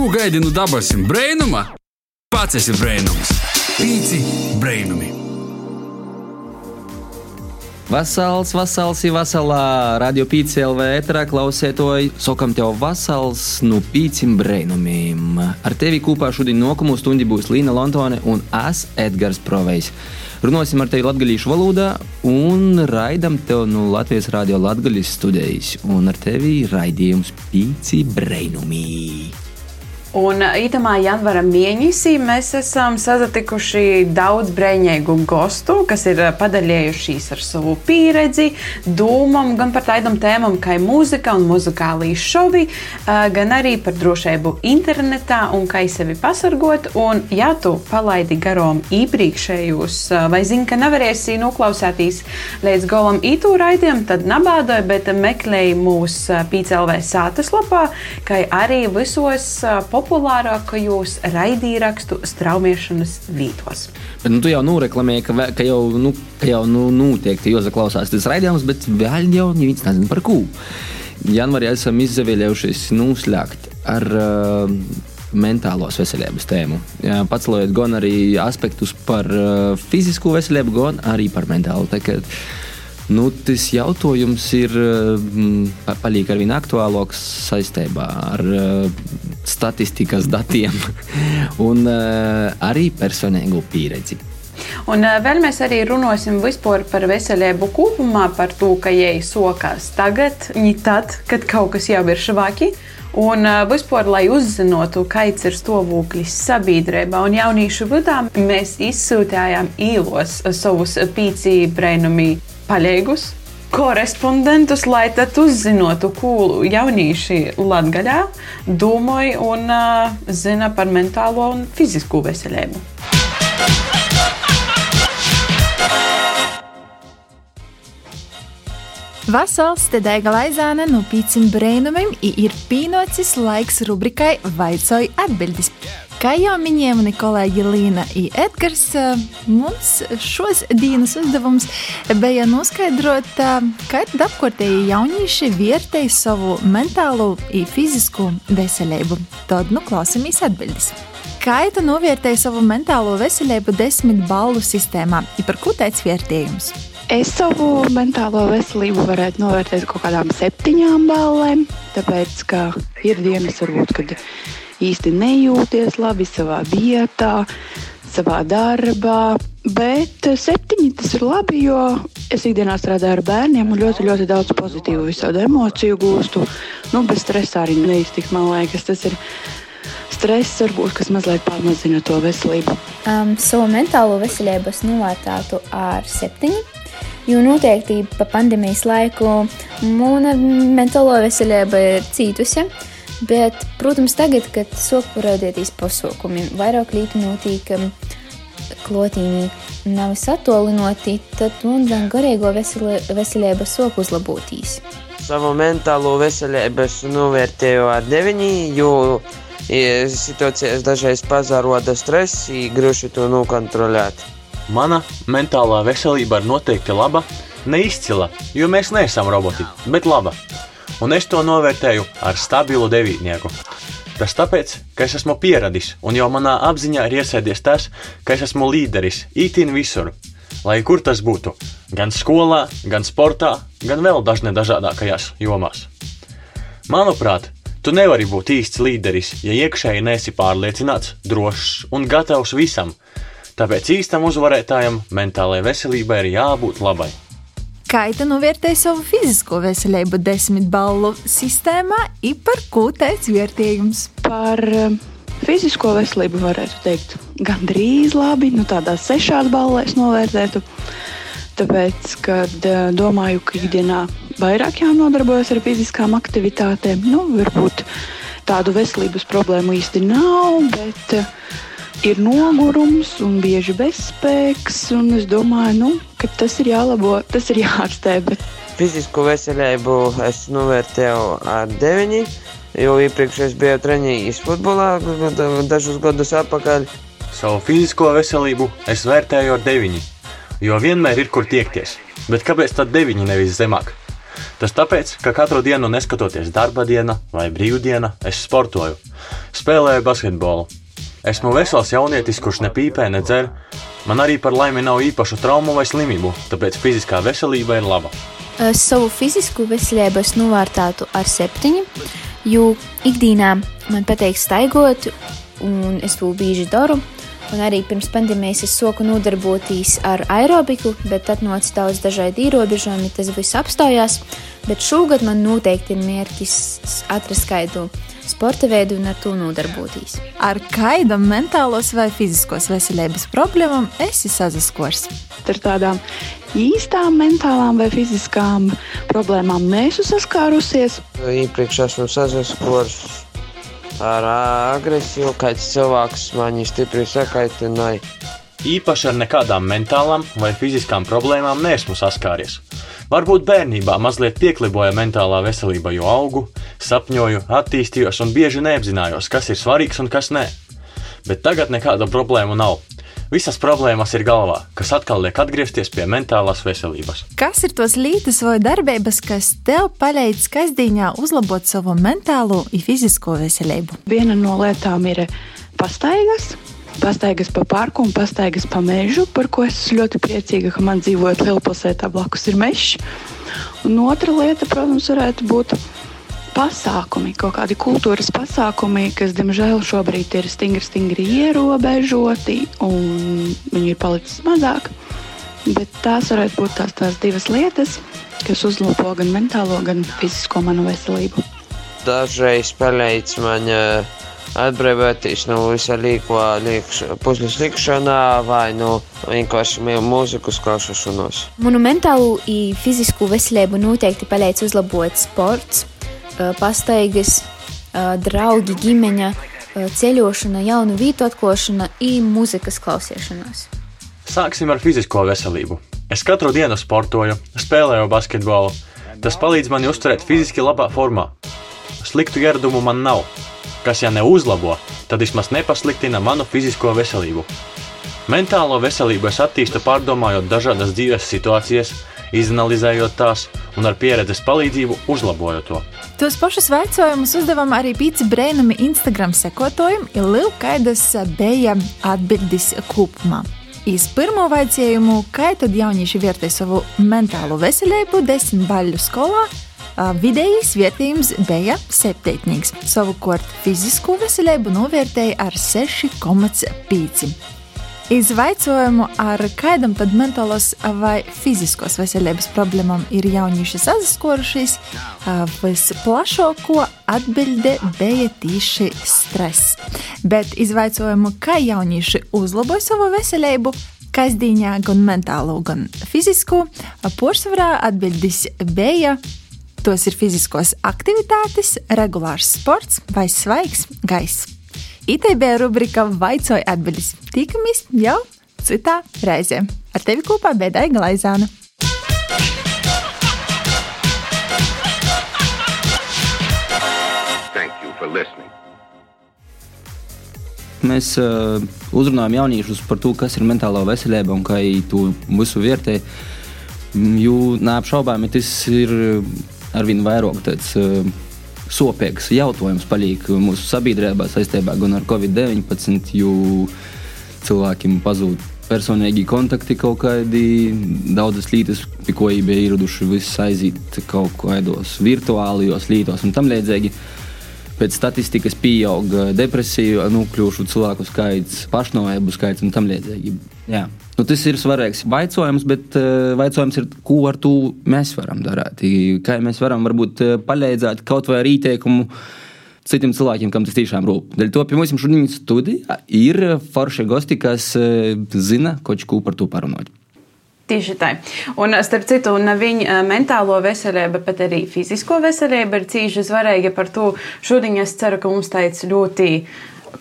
Ko gaidi no dabasim brainuma? Pats esi brainums. Pīci brainumi. Vasals, vasals, ir vasalā radio pīci LV etrā klausētoji, sokam tev vasals no pīcim brēnumiem. Ar tevi kopā šodien nokumu stundi būs Līna Lontone un es Edgars Provejs. Runāsim ar tevi latviešu valodā un raidam tev no Latvijas radio latgaļas studijas. Un ar tevi raidījums pīci brēnumī. Un ītamā janvāra mēnesī mēs esam sazatikuši daudz brīvīgu gostu, kas ir padalījušies ar savu pieredzi, dūmām, gan par tādām tēmām kā mūzika un muzikālī šovi, gan arī par drošību internetā un kā sevi pasargot. Un, ja tu palaidi garām iepriekšējos, vai zini, ka nevarēsi noklausēties līdz galam ītū raidījumam, tad nabādoja, bet meklēji mūsu PCLV sātas lapā, kā arī visos populārākajos raidīrakstu straumēšanas vītos. Bet, nu, tu jau noreklamēji, ka, ka jau, nu, ka jau nu, notiek tie klausās tas raidījums, bet vēl jau neviens nezina par ko. Janvārī esam izvēlējušies nuslēgt ar uh, mentālos veselības tēmu. Pacēlojot gan arī aspektus par uh, fizisko veselību, gan arī par mentālu. Tā, ka, Nu, tas jautājums ir mm, paliek ar vien aktuālāks saistībā ar uh, statistikas datiem un uh, arī personīgo pieredzi. Un uh, vēl mēs arī runāsim par veselību kopumā, par to, ka jai sokās tagad, ne tad, kad kaut kas jau ir švaki. Un uh, vispār, lai uzzinātu, kāds ir stāvoklis sabiedrībā un jauniešu vidū, mēs izsūtījām īlos savus pīci brēnumī paļēgus korespondentus, lai tad uzzinātu, ko jaunieši Latvijā domāja un uh, zina par mentālo un fizisko veselību. Vasals te daiga laizāne no pīcim brēnumim ir pīnocis laiks rubrikai Vaicoju atbildes. Kā jau minēja mani kolēģi Līna un Edgars, mums šos dienas uzdevums bija noskaidrot, kā apkārtēji jaunieši vērtēja savu mentālo un fizisku veselību. Tad nu klausāmies atbildes. Kā tu novērtēji savu mentālo veselību desmit balvu sistēmā? Ir par ko teicis vērtējums? Es savu mentālo veselību varētu novērtēt kaut kādām septiņām balēm, tāpēc ka ir dienas, varbūt, kad īsti nejūties labi savā vietā, savā darbā. Bet septiņi tas ir labi, jo es ikdienā strādāju ar bērniem un ļoti, ļoti daudz pozitīvu visādi emociju gūstu. Nu, bez stresa arī neiztikt, man liekas, tas ir stress, varbūt, kas mazliet pamazina to veselību. Um, savu mentālo veselību es novērtētu ar septiņu. Jo noteikti pa pandēmijas laiku mana mentālo veselība ir cītusi. Bet, protams, tagad, kad sāk parādīties pasākumi, vairāk līdzi notiek um, klotīņi, nav attālināti, tad un gan garīgo veselību sāk uzlabotīs. Savu mentālo veselību es novērtēju ar deviņi, jo situācijas dažreiz pazaroda stress, grūti to nokontrolēt. Mana mentālā veselība ir noteikti laba, neizcila, jo mēs neesam roboti, bet laba un es to novērtēju ar stabilu devītnieku. Tas tāpēc, ka es esmu pieradis, un jau manā apziņā ir iesēdies tas, ka es esmu līderis itin visur. Lai kur tas būtu, gan skolā, gan sportā, gan vēl dažne dažādākajās jomās. Manuprāt, tu nevari būt īsts līderis, ja iekšēji nesi pārliecināts, drošs un gatavs visam. Tāpēc īstam uzvarētājam mentālajai veselībai ir jābūt labai. Kaita novērtēja savu fizisko veselību desmit balvu sistēmā, ir par ko teica vērtējums. Par uh, fizisko veselību varētu teikt, gandrīz labi, nu tādās sešās balvās novērtētu. Tāpēc, kad uh, domāju, ka ikdienā vairāk jānodarbojas ar fiziskām aktivitātēm, nu, varbūt tādu veselības problēmu īsti nav, bet uh, ir nogurums un bieži bezspēks. Es domāju, nu, ka tas ir jālabo, tas ir jāārstē. Bet... Fizisku veselību es novērtēju ar deviņi, jo iepriekš es biju treniņš futbolā dažus gadus atpakaļ. Savu fizisko veselību es vērtēju ar deviņi, jo vienmēr ir kur tiekties. Bet kāpēc tad deviņi nevis zemāk? Tas tāpēc, ka katru dienu, neskatoties darba diena vai brīvdiena, es sportoju, spēlēju basketbolu. Esmu vesels jaunietis, kurš ne pīpē, ne dzer. Man arī par laimi nav īpašu traumu vai slimību, tāpēc fiziskā veselība ir laba. Savu fizisku veselību es novērtētu ar septiņu, jo ikdienā man patīk staigot, un es to bieži daru. Un arī pirms pandēmijas es soku nodarboties ar aerobiku, bet tad nāca daudz dažādu ierobežojumu, tas viss apstājās. Bet šogad man noteikti ir mērķis atrast kādu sporta veidu un ar to nodarboties. Ar kādam mentālos vai fiziskos veselības problēmām esi sazaskors? Ar tādām īstām mentālām vai fiziskām problēmām neesmu saskārusies. Iepriekš esmu sazaskors ar agresiju, kāds cilvēks mani stipri sakaitināja. Īpaši ar nekādām mentālām vai fiziskām problēmām neesmu saskāries. Varbūt bērnībā mazliet piekliboja mentālā veselība, jo augu, sapņoju, attīstījos un bieži neapzinājos, kas ir svarīgs un kas nē. Bet tagad nekāda problēma nav. Visas problēmas ir galvā, kas atkal liek atgriezties pie mentālās veselības. Kas ir tos lītas vai darbības, kas tev palīdz kasdienā uzlabot savu mentālo un fizisko veselību? Viena no lietām ir pastaigas. Pastaigas pa parku un pastaigas pa mežu, par ko es ļoti priecīga, ka man dzīvojot Lielpilsētā blakus ir mežs. Un otra lieta, protams, varētu būt pasākumi, kaut kādi kultūras pasākumi, kas, diemžēl, šobrīd ir stingri, stingri ierobežoti, un viņi ir palicis mazāk. Bet tās varētu būt tās, tās divas lietas, kas uzlabo gan mentālo, gan fizisko manu veselību. Dažreiz palīdz man uh, atbrīvoties no visa līko puslis likšanā vai no vienkārši mūzikas klausošanos. Manu mentālo un fizisku veselību noteikti palīdz uzlabot sports, pastaigas, draugi, ģimeņa, ceļošana, jaunu vietu atklāšana un mūzikas klausīšanās. Sāksim ar fizisko veselību. Es katru dienu sportoju, spēlēju basketbolu. Tas palīdz man uzturēt fiziski labā formā. Sliktu ieradumu man nav, kas, ja neuzlabo, tad vismaz nepasliktina manu fizisko veselību. Mentālo veselību es attīstu pārdomājot dažādas dzīves situācijas, izanalizējot tās un ar pieredzes palīdzību uzlabojot to. Tos pašus jautājumus uzdevām arī pīci brēnumi Instagram sekotājiem, ir liela kaidas bija atbildes kopumā. Iz pirmo jautājumu, kā tad jaunieši vērtē savu mentālo veselību desmit baļu skolā, vidējais vērtējums bija septiņīgs. Savukārt fizisko veselību novērtēja ar 6,5. Izvaicojumu, ar kādam tad mentālos vai fiziskos veselības problēmām ir jaunieši sazaskorušies, visplašāko atbilde bija tieši stress. Bet izvaicojumu, kā jaunieši uzlaboja savu veselību, kasdienā gan mentālo, gan fizisko, porcelāna atbildes bija Tos ir fiziskos aktivitātes, regulārs sports vai svaigs gaiss. ITB rubrika Vaicoja atbildes. Tikamies jau citā reizē. Ar tevi kopā Bēdai Glaizāna. Mēs uh, uzrunājam jauniešus par to, kas ir mentālā veselība un kā to visu vērtē. Jo neapšaubāmi tas ir arvien vairāk tāds uh, sopīgs jautājums paliek mūsu sabiedrībā saistībā gan ar Covid-19, jo cilvēkiem pazūd personīgi kontakti kaut kādi, daudzas lietas, pie ko bija ieraduši, viss aiziet kaut kādos virtuālajos lītos un tam līdzīgi. Pēc statistikas pieauga depresiju, nokļuvušu cilvēku skaits, pašnāvību skaits un tam līdzīgi. Nu, tas ir svarīgs jautājums, bet jautājums ir, ko ar to mēs varam darīt. Kā mēs varam varbūt palīdzēt kaut vai ar ieteikumu citiem cilvēkiem, kam tas tiešām rūp. Dēļ to pie mums šodien studijā ir forši gosti, kas uh, zina ko par to parunāt. Tieši tā. Un, starp citu, ne viņa mentālo veselību, bet arī fizisko veselību ir cīņa svarīga par to. Šodien es ceru, ka mums teica ļoti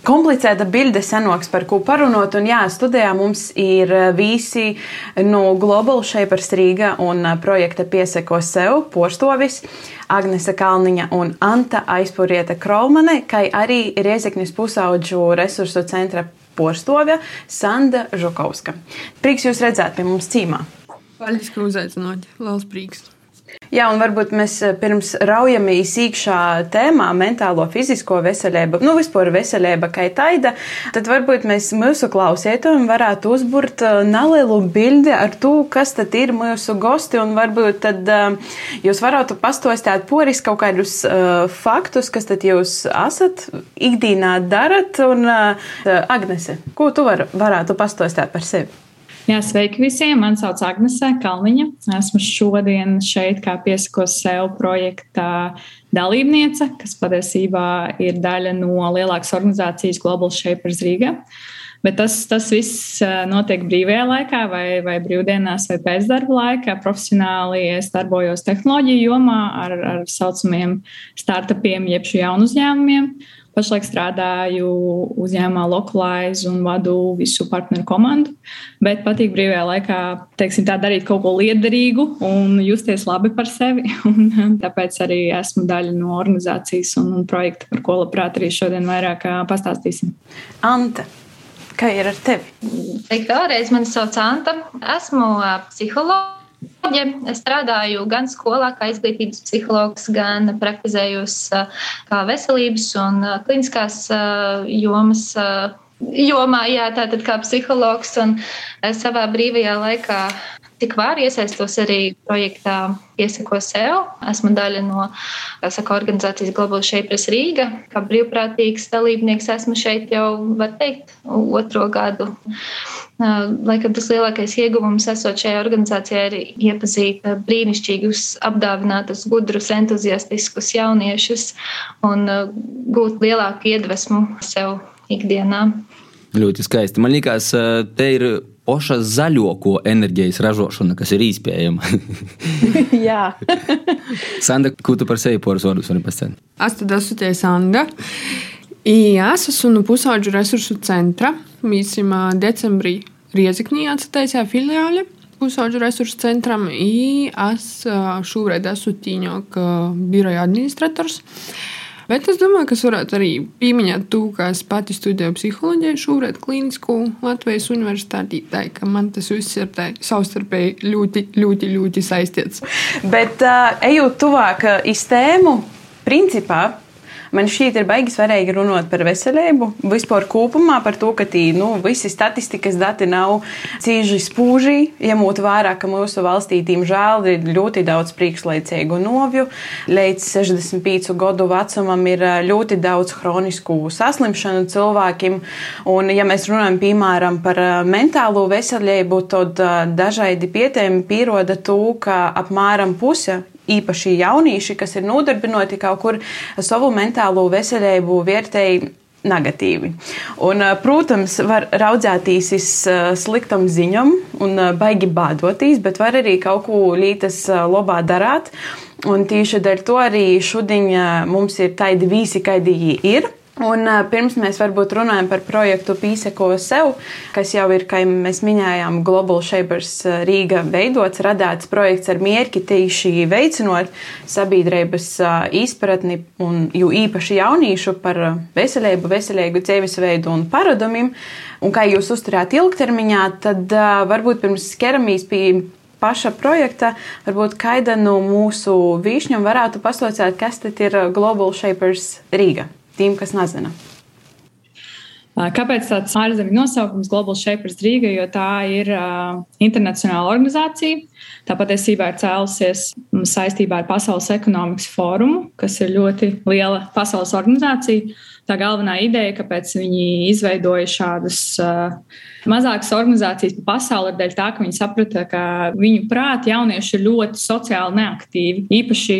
komplicēta bilde sanoks, par ko parunot. Un jā, studijā mums ir visi no Global Shapers Rīga un projekta Pieseko sev postovis. Agnese Kalniņa un Anta Aizpurieta Kraumane, kā arī Riezeknis pusaudžu resursu centra porstove Sanda Žukovska. Prieks jūs redzēt pie mums cīmā. Paldies, ka uzaicinājāt. Liels prieks. Jā, un varbūt mēs eh, pirms raujamies īkšā tēmā mentālo, fizisko veselību, nu vispār veselība kā taida, tad varbūt mēs mūsu klausētājiem varētu uzburt eh, nelielu bildi ar to, kas tad ir mūsu gosti, un varbūt tad uh, jūs varētu pastostāt poris kaut kādus uh, faktus, kas tad jūs esat ikdīnā darat, un uh, Agnese, ko tu var, varētu pastostāt par sevi? Jā, sveiki visiem! Mani sauc Agnese Kalniņa. Esmu šodien šeit kā piesakos sev projekta dalībniece, kas patiesībā ir daļa no lielākas organizācijas Global Shapers Riga. Bet tas, tas viss notiek brīvajā laikā, vai, vai brīvdienās, vai pēcdarba laikā. Profesionāli es darbojos tehnoloģiju jomā ar, ar saucamiem startupiem, jeb jaunu uzņēmumiem. Pašlaik strādāju uzņēmumā Localize un vadu visu partneru komandu. Bet patīk brīvajā laikā, teiksim, tā darīt kaut ko liederīgu un justies labi par sevi. Un tāpēc arī esmu daļa no organizācijas un, un projekta, par ko labprāt arī šodien vairāk pastāstīsim. Anta. Kā ir ar tevi? Vēlreiz. Mani sauc Anta. Esmu psihologs. Es strādāju gan skolā, kā izglītības psihologs, gan praktizējos kā veselības un kliniskās jomas. Jomā, jā, tātad kā psihologs un savā brīvajā laikā tik var iesaistos arī projektā Piesako sev. Esmu daļa no saka, organizācijas Global Shapers Rīga. Kā brīvprātīgs dalībnieks esmu šeit jau, var teikt, otro gadu. Laikam tas lielākais ieguvums esot šajā organizācijā ir iepazīt brīnišķīgus, apdāvinātus, gudrus, entuziastiskus jauniešus un gūt lielāku iedvesmu sev ikdienā. Ļoti skaisti. Man liekas, te ir poša zaļoko enerģijas ražošana, kas ir iespējama. Jā. Sanda, ko tu par sevi poras vārdus vari pastāstīt? Es tad esmu tie Sanda. I ja esmu no pusauģu resursu centra. Mēs esam decembrī Rieziknī atcetaisījā filiāli pusauģu resursu centram. I es šobrīd esmu tīņok biroja administrators. Bet es domāju, ka es varētu arī pieminēt to, ka es pati studēju psiholoģiju šobrīd Klinisko Latvijas universitātī, tā, ka man tas viss ir savstarpēji ļoti, ļoti, ļoti saistīts. Bet uh, ejot tuvāk iz tēmu, principā Man šķiet, ir baigi svarīgi runāt par veselību, vispār kopumā par to, ka tī, nu, visi statistikas dati nav cīži spūži, ņemot vērā, ka mūsu valstī, diemžēl, ir ļoti daudz priekšlaicīgu novju. Līdz 65 gadu vecumam ir ļoti daudz hronisku saslimšanu cilvēkiem. Un, ja mēs runājam, piemēram, par mentālo veselību, tad dažādi pietēmi pieroda to, ka apmēram puse īpaši jaunieši, kas ir nodarbinoti kaut kur savu mentālo veselību vērtēji negatīvi. Un, protams, var raudzēties uz sliktam ziņam un baigi bādoties, bet var arī kaut ko lītas labā darāt. Un tieši dēļ to arī šodien mums ir tādi visi, kādi ir. Un, pirms mēs varbūt runājam par projektu Pīseko sev, kas jau ir, kā mēs minējām, Global Shapers Rīga veidots, radāts projekts ar mērķi tieši veicinot sabiedrības izpratni un jo īpaši jaunīšu par veselību, veselīgu dzīvesveidu un paradumiem. Un kā jūs uzturēt ilgtermiņā, tad varbūt pirms ķeramies pie paša projekta, varbūt kaida no mūsu vīšņiem varētu pastāstīt, kas tad ir Global Shapers Rīga tiem, kas nezina. Kāpēc tāds ārzemju nosaukums Global Shapers Rīga? Jo tā ir uh, internacionāla organizācija. Tā patiesībā ir cēlusies saistībā ar Pasaules ekonomikas fórumu, kas ir ļoti liela pasaules organizācija. Tā galvenā ideja, kāpēc viņi izveidoja šādas uh, mazākas organizācijas pa pasauli, ir dēļ tā, ka viņi saprata, ka viņu prāti jaunieši ir ļoti sociāli neaktīvi. Īpaši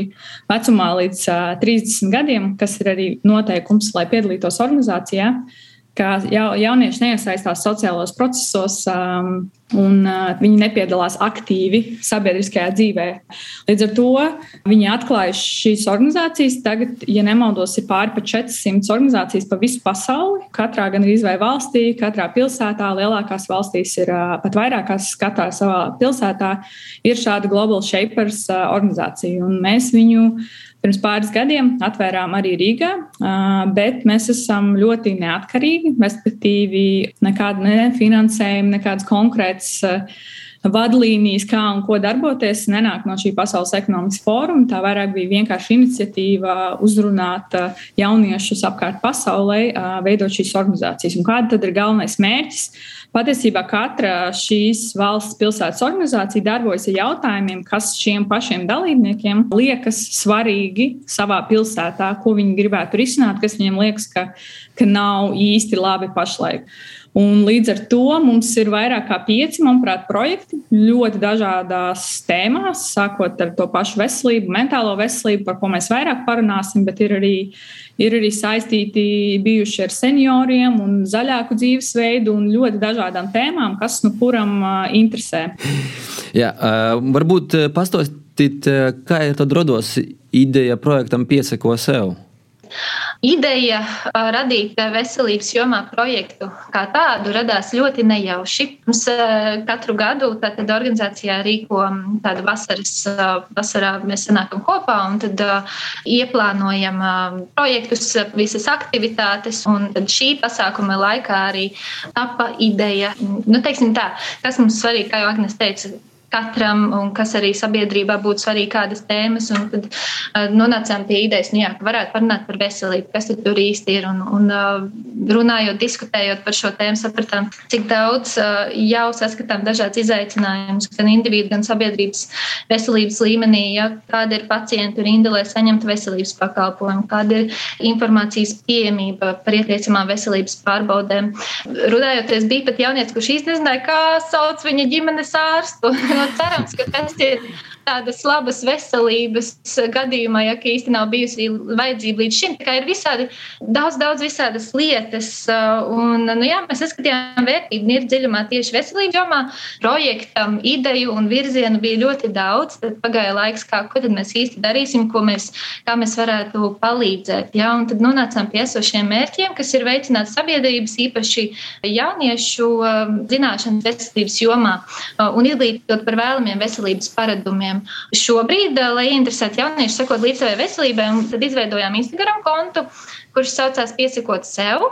vecumā līdz uh, 30 gadiem, kas ir arī noteikums, lai piedalītos organizācijā ka jaunieši neiesaistās sociālos procesos um, un uh, viņi nepiedalās aktīvi sabiedriskajā dzīvē. Līdz ar to viņi atklāja šīs organizācijas. Tagad, ja nemaldos, ir pāri pa 400 organizācijas pa visu pasauli. Katrā gan arī vai valstī, katrā pilsētā, lielākās valstīs ir uh, pat vairākās, katrā savā pilsētā ir šāda Global Shapers uh, organizācija. Un mēs viņu Pirms pāris gadiem atvērām arī Rīgā, bet mēs esam ļoti neatkarīgi, respektīvi nekādu nefinansējumu, nekādas konkrētas vadlīnijas, kā un ko darboties, nenāk no šī pasaules ekonomikas fóruma. Tā vairāk bija vienkārši iniciatīva uzrunāt jauniešus apkārt pasaulē, veidot šīs organizācijas. Un kāda tad ir galvenais mērķis? Patiesībā katra šīs valsts pilsētas organizācija darbojas ar jautājumiem, kas šiem pašiem dalībniekiem liekas svarīgi savā pilsētā, ko viņi gribētu risināt, kas viņiem liekas, ka, ka nav īsti labi pašlaik. Un līdz ar to mums ir vairāk kā pieci, manuprāt, projekti ļoti dažādās tēmās, sākot ar to pašu veselību, mentālo veselību, par ko mēs vairāk parunāsim, bet ir arī, ir arī saistīti bijuši ar senioriem un zaļāku dzīvesveidu un ļoti dažādām tēmām, kas nu kuram interesē. Jā, varbūt pastāstīt, kā ir tad rodos ideja projektam Piesako sev? Ideja radīt veselības jomā projektu kā tādu radās ļoti nejauši. Mums katru gadu tātad organizācijā rīko tādu vasaras, vasarā mēs sanākam kopā un tad ieplānojam projektus, visas aktivitātes. Un tad šī pasākuma laikā arī tapa ideja, nu, teiksim tā, kas mums svarīgi, kā jau Agnes teica, katram, un kas arī sabiedrībā būtu svarīgi, kādas tēmas. Tad uh, nonācām pie idejas, nu jā, ka varētu parunāt par veselību, kas tur īsti ir. Un, un uh, runājot, diskutējot par šo tēmu, sapratām, cik daudz uh, jau saskatām dažādas izaicinājumus, gan individu, gan sabiedrības veselības līmenī. Ja, kāda ir pacientu rinda, lai saņemtu veselības pakalpojumu, kāda ir informācijas pieejamība par ieteicamām veselības pārbaudēm. Runājoties, bija pat jaunietis, kurš īsti nezināja, kā sauc viņa ģimenes ārstu. ka tas ir tādas labas veselības gadījumā, ja īsti nav bijusi vajadzība līdz šim. Tā ir visādi, daudz, daudz visādas lietas. Un, nu, jā, mēs saskatījām vērtību ir dziļumā tieši veselības jomā. Projektam ideju un virzienu bija ļoti daudz. Tad pagāja laiks, kā, ko tad mēs īsti darīsim, ko mēs, kā mēs varētu palīdzēt. Ja? Un tad nonācām pie esošiem mērķiem, kas ir veicināt sabiedrības, īpaši jauniešu zināšanas veselības jomā un izglītot par vēlamiem veselības paradumiem jauniešiem. Šobrīd, eh, lai interesētu jauniešus, sekot līdz savai veselībai, tad izveidojām Instagram kontu, kurš saucās Piesakot sev.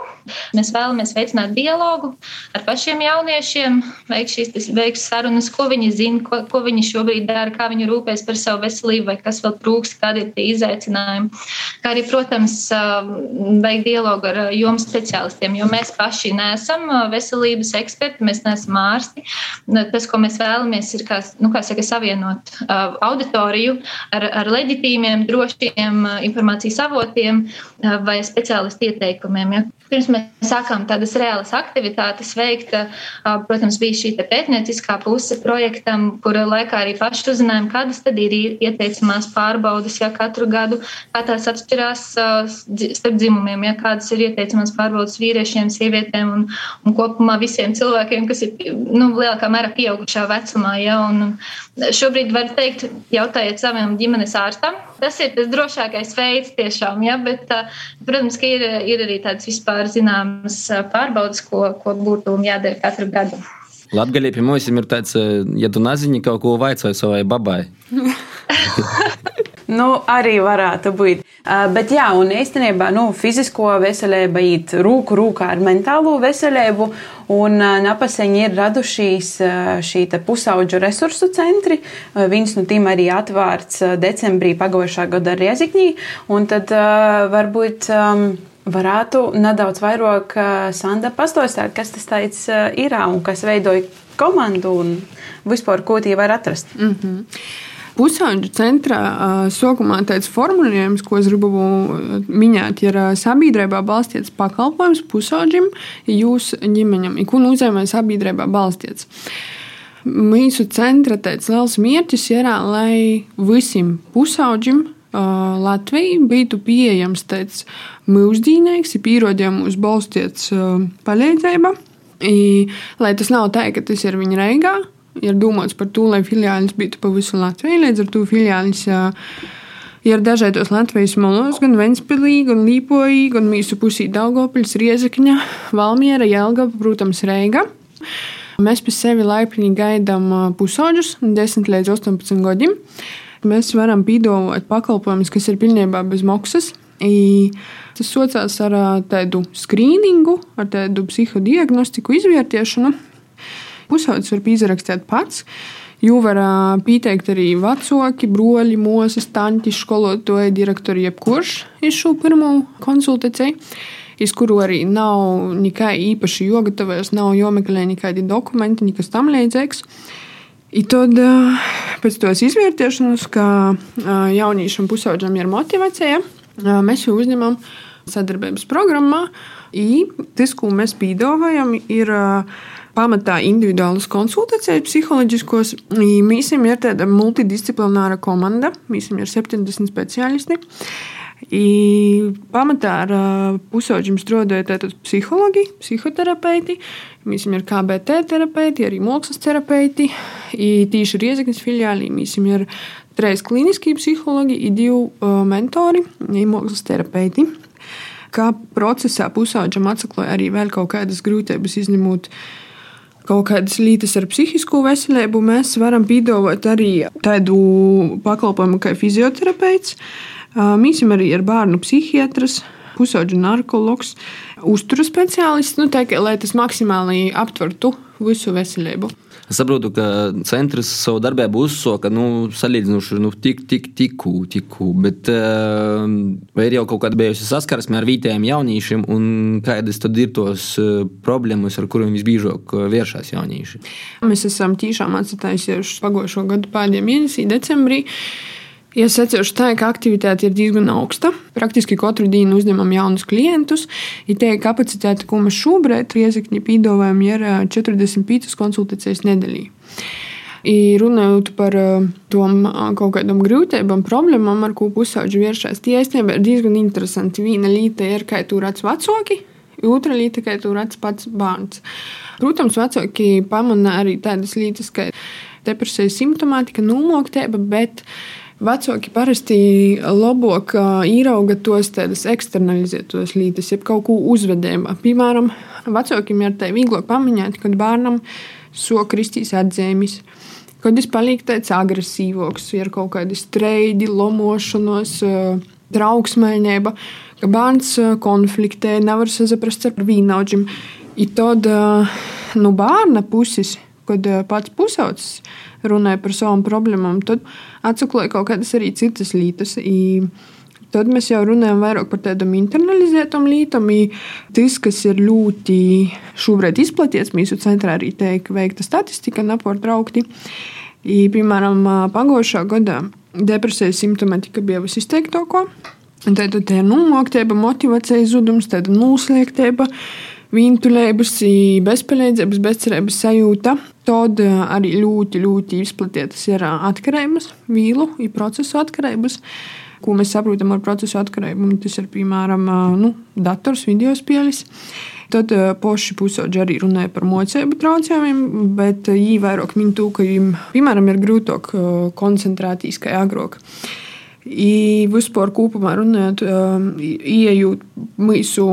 Mēs vēlamies veicināt dialogu ar pašiem jauniešiem, veikt šīs veikt sarunas, ko viņi zina, ko, ko viņi šobrīd dara, kā viņi rūpēs par savu veselību, vai kas vēl trūkst, kādi ir tie izaicinājumi. Kā arī, protams, veikt dialogu ar jomu speciālistiem, jo mēs paši neesam veselības eksperti, mēs neesam ārsti. Tas, ko mēs vēlamies, ir kā, nu, kā saka, savienot auditoriju ar, ar leģitīmiem, drošiem informācijas avotiem vai speciālistu ieteikumiem. Ja. Pirms mēs sākām tādas reālas aktivitātes veikt, protams, bija šī pētnieciskā puse projektam, kura laikā arī paši uzzinājām, kādas tad ir ieteicamās pārbaudas, ja katru gadu, kā tās atšķirās starp dzimumiem, ja kādas ir ieteicamās pārbaudas vīriešiem, sievietēm un, un kopumā visiem cilvēkiem, kas ir nu, lielākā mērā pieaugušā vecumā. Ja, un šobrīd var teikt, jautājiet savam ģimenes ārstam. Tas ir tas drošākais veids tiešām, ja, bet, protams, ka ir, ir arī tādas vispār vispār zināmas pārbaudas, ko, ko būtu jādara katru gadu. Latvijā pie mums ir tāds, ja tu nezini kaut ko vaicāju savai babai. Nu, arī varētu būt. Uh, bet, jā, un īstenībā nu, fizisko veselību iet roku rokā ar mentālo veselību. Un uh, Napaseņi ir radušies uh, šī pusauģu resursu centri. Viens no tiem arī atvērts decembrī pagājušā gada Riezikņī. Un tad varbūt. Um, varētu nedaudz vairāk Sanda pastāstīt, kas tas tāds ir un kas veidoja komandu un vispār, ko tie var atrast. Mm -hmm. Pusauģu centrā uh, sākumā tāds formulējums, ko es gribu minēt, ir sabiedrībā balstīts pakalpojums pusauģim, jūs ģimeņam, ko nozīmē sabiedrībā balstīts. Mūsu centra tāds liels mērķis ir, lai visiem pusauģim Latvijai būtu pieejams tāds mūždīnīgs, ir pierodījums uz balstīts palīdzība. Lai tas nav tā, ka tas ir viņa reigā, ir domāts par to, lai filiālis būtu pa visu Latviju. Līdz ar to filiālis ir dažādos Latvijas malos, gan Ventspilī, gan Līpojī, gan Mīsu pusī Daugopils, Riezekņa, Valmiera, Jelgava, protams, Reiga. Mēs pie sevi laipni gaidām pusauģus, 10 līdz 18 gadiem. Mēs varam piedāvāt pakalpojumus, kas ir pilnībā bez maksas. I tas saucās ar tādu skrīningu, ar tādu psihodiagnostiku izvērtēšanu. Pusaudzis var izrakstīt pats. Jū var pieteikt arī vecāki, broļi, mūzes, tanti, skolotāji, direktori, jebkurš iz šo pirmo konsultāciju, iz kuru arī nav nekai īpaši jogatavojas, nav jomeklē nekādi dokumenti, nekas tam līdzīgs. I tad pēc tos izvērtēšanas, ka jauniešam pusauģam ir motivācija, mēs jau uzņemam sadarbības programmā. I tas, ko mēs piedāvājam, ir pamatā individuālas konsultācijas, psiholoģiskos. Mēs ir tāda multidisciplināra komanda, mēs ir 70 speciālisti. I pamatā ar pusauģiem strādāja psihologi, psihoterapeiti, mēs ir KBT terapeiti, arī mākslas terapeiti. I tīši Riezeknes filiālī mēs ir trīs klīniskie psihologi, divi mentori, mākslas terapeiti. Kā procesā pusauģam atsaklēja arī vēl kaut kādas grūtības izņemot kaut kādas lietas ar psihisko veselību, mēs varam piedāvāt arī tādu pakalpojumu kā fizioterapeits. Mēs esam arī ar bērnu psihiatrs, pusauģu narkologs, uzturas speciālists, nu, tā, lai tas maksimāli aptvertu visu veselību. Es saprotu, ka centrs savu darbību uzsāka nu, salīdzinoši nu, tik, tik, tikku, tikku, bet vai ir jau kaut kāda bijusi saskarsme ar vietējiem jauniešiem, un kādas tad ir tos problēmas, ar kuriem visbiežāk vēršas jaunieši? Mēs esam tiešām atstājušies pagājušo gadu pēdējā mēnesī, decembrī. Ja secināšu tā, ka aktivitāte ir diezgan augsta, praktiski katru dienu uzņemam jaunus klientus, ir tā kapacitāte, ko mēs šobrīd Riezikņi piedāvājam, ir 45 konsultācijas nedēļā. Runājot par tom kaut kādām grūtībām, problēmām, ar ko pusauģi vēršas, tie īstenībā ir diezgan interesanti. Viena lieta ir, kā tu redz vecāki, otra lieta, kā tu redz pats bērns. Protams, vecāki pamana arī tādas lietas, kā depresijas simptomātika, nomoktība, bet Vecāki parasti labāk ierauga tos tādas eksternalizētos lietas, jeb kaut ko uzvedējumu. Piemēram, vecākiem ir tā vieglāk pamanīt, kad bērnam sok kristīs atzīmes. Kad es palieku tāds agresīvāks, ir kaut kādi streidi, lomošanos, trauksmēņēba, ka bērns konfliktē, nevar sazaprast ar vīnaudžiem. I tad no bērna puses, kad pats pusaudzis runāja par savām problēmām, tad atsaklēja kaut kādas arī citas lietas. Tad mēs jau runājam vairāk par tādām internalizētām lietām. Tas, kas ir ļoti šobrīd izplatīts, mūsu centrā arī tiek veikta statistika, nepārtraukti. Piemēram, pagājušā gada depresijas simptomātika bija visizteiktākā. Tad tā ir nomoktība, motivācijas zudums, tāda noslēgtība vientuļības, bezpalīdzības, bezcerības sajūta. Tad arī ļoti, ļoti izplatītas ir atkarības, vīlu, ir procesu atkarības. Ko mēs saprotam ar procesu atkarību? Tas ir piemēram nu, dators, video spēles. Tad poši pusauģi arī runāja par mocību traucējumiem, bet viņi vairāk min to, ka viņiem, piemēram, ir grūtāk koncentrēties kā agrāk. Vispār kopumā runājot, ieejot mūsu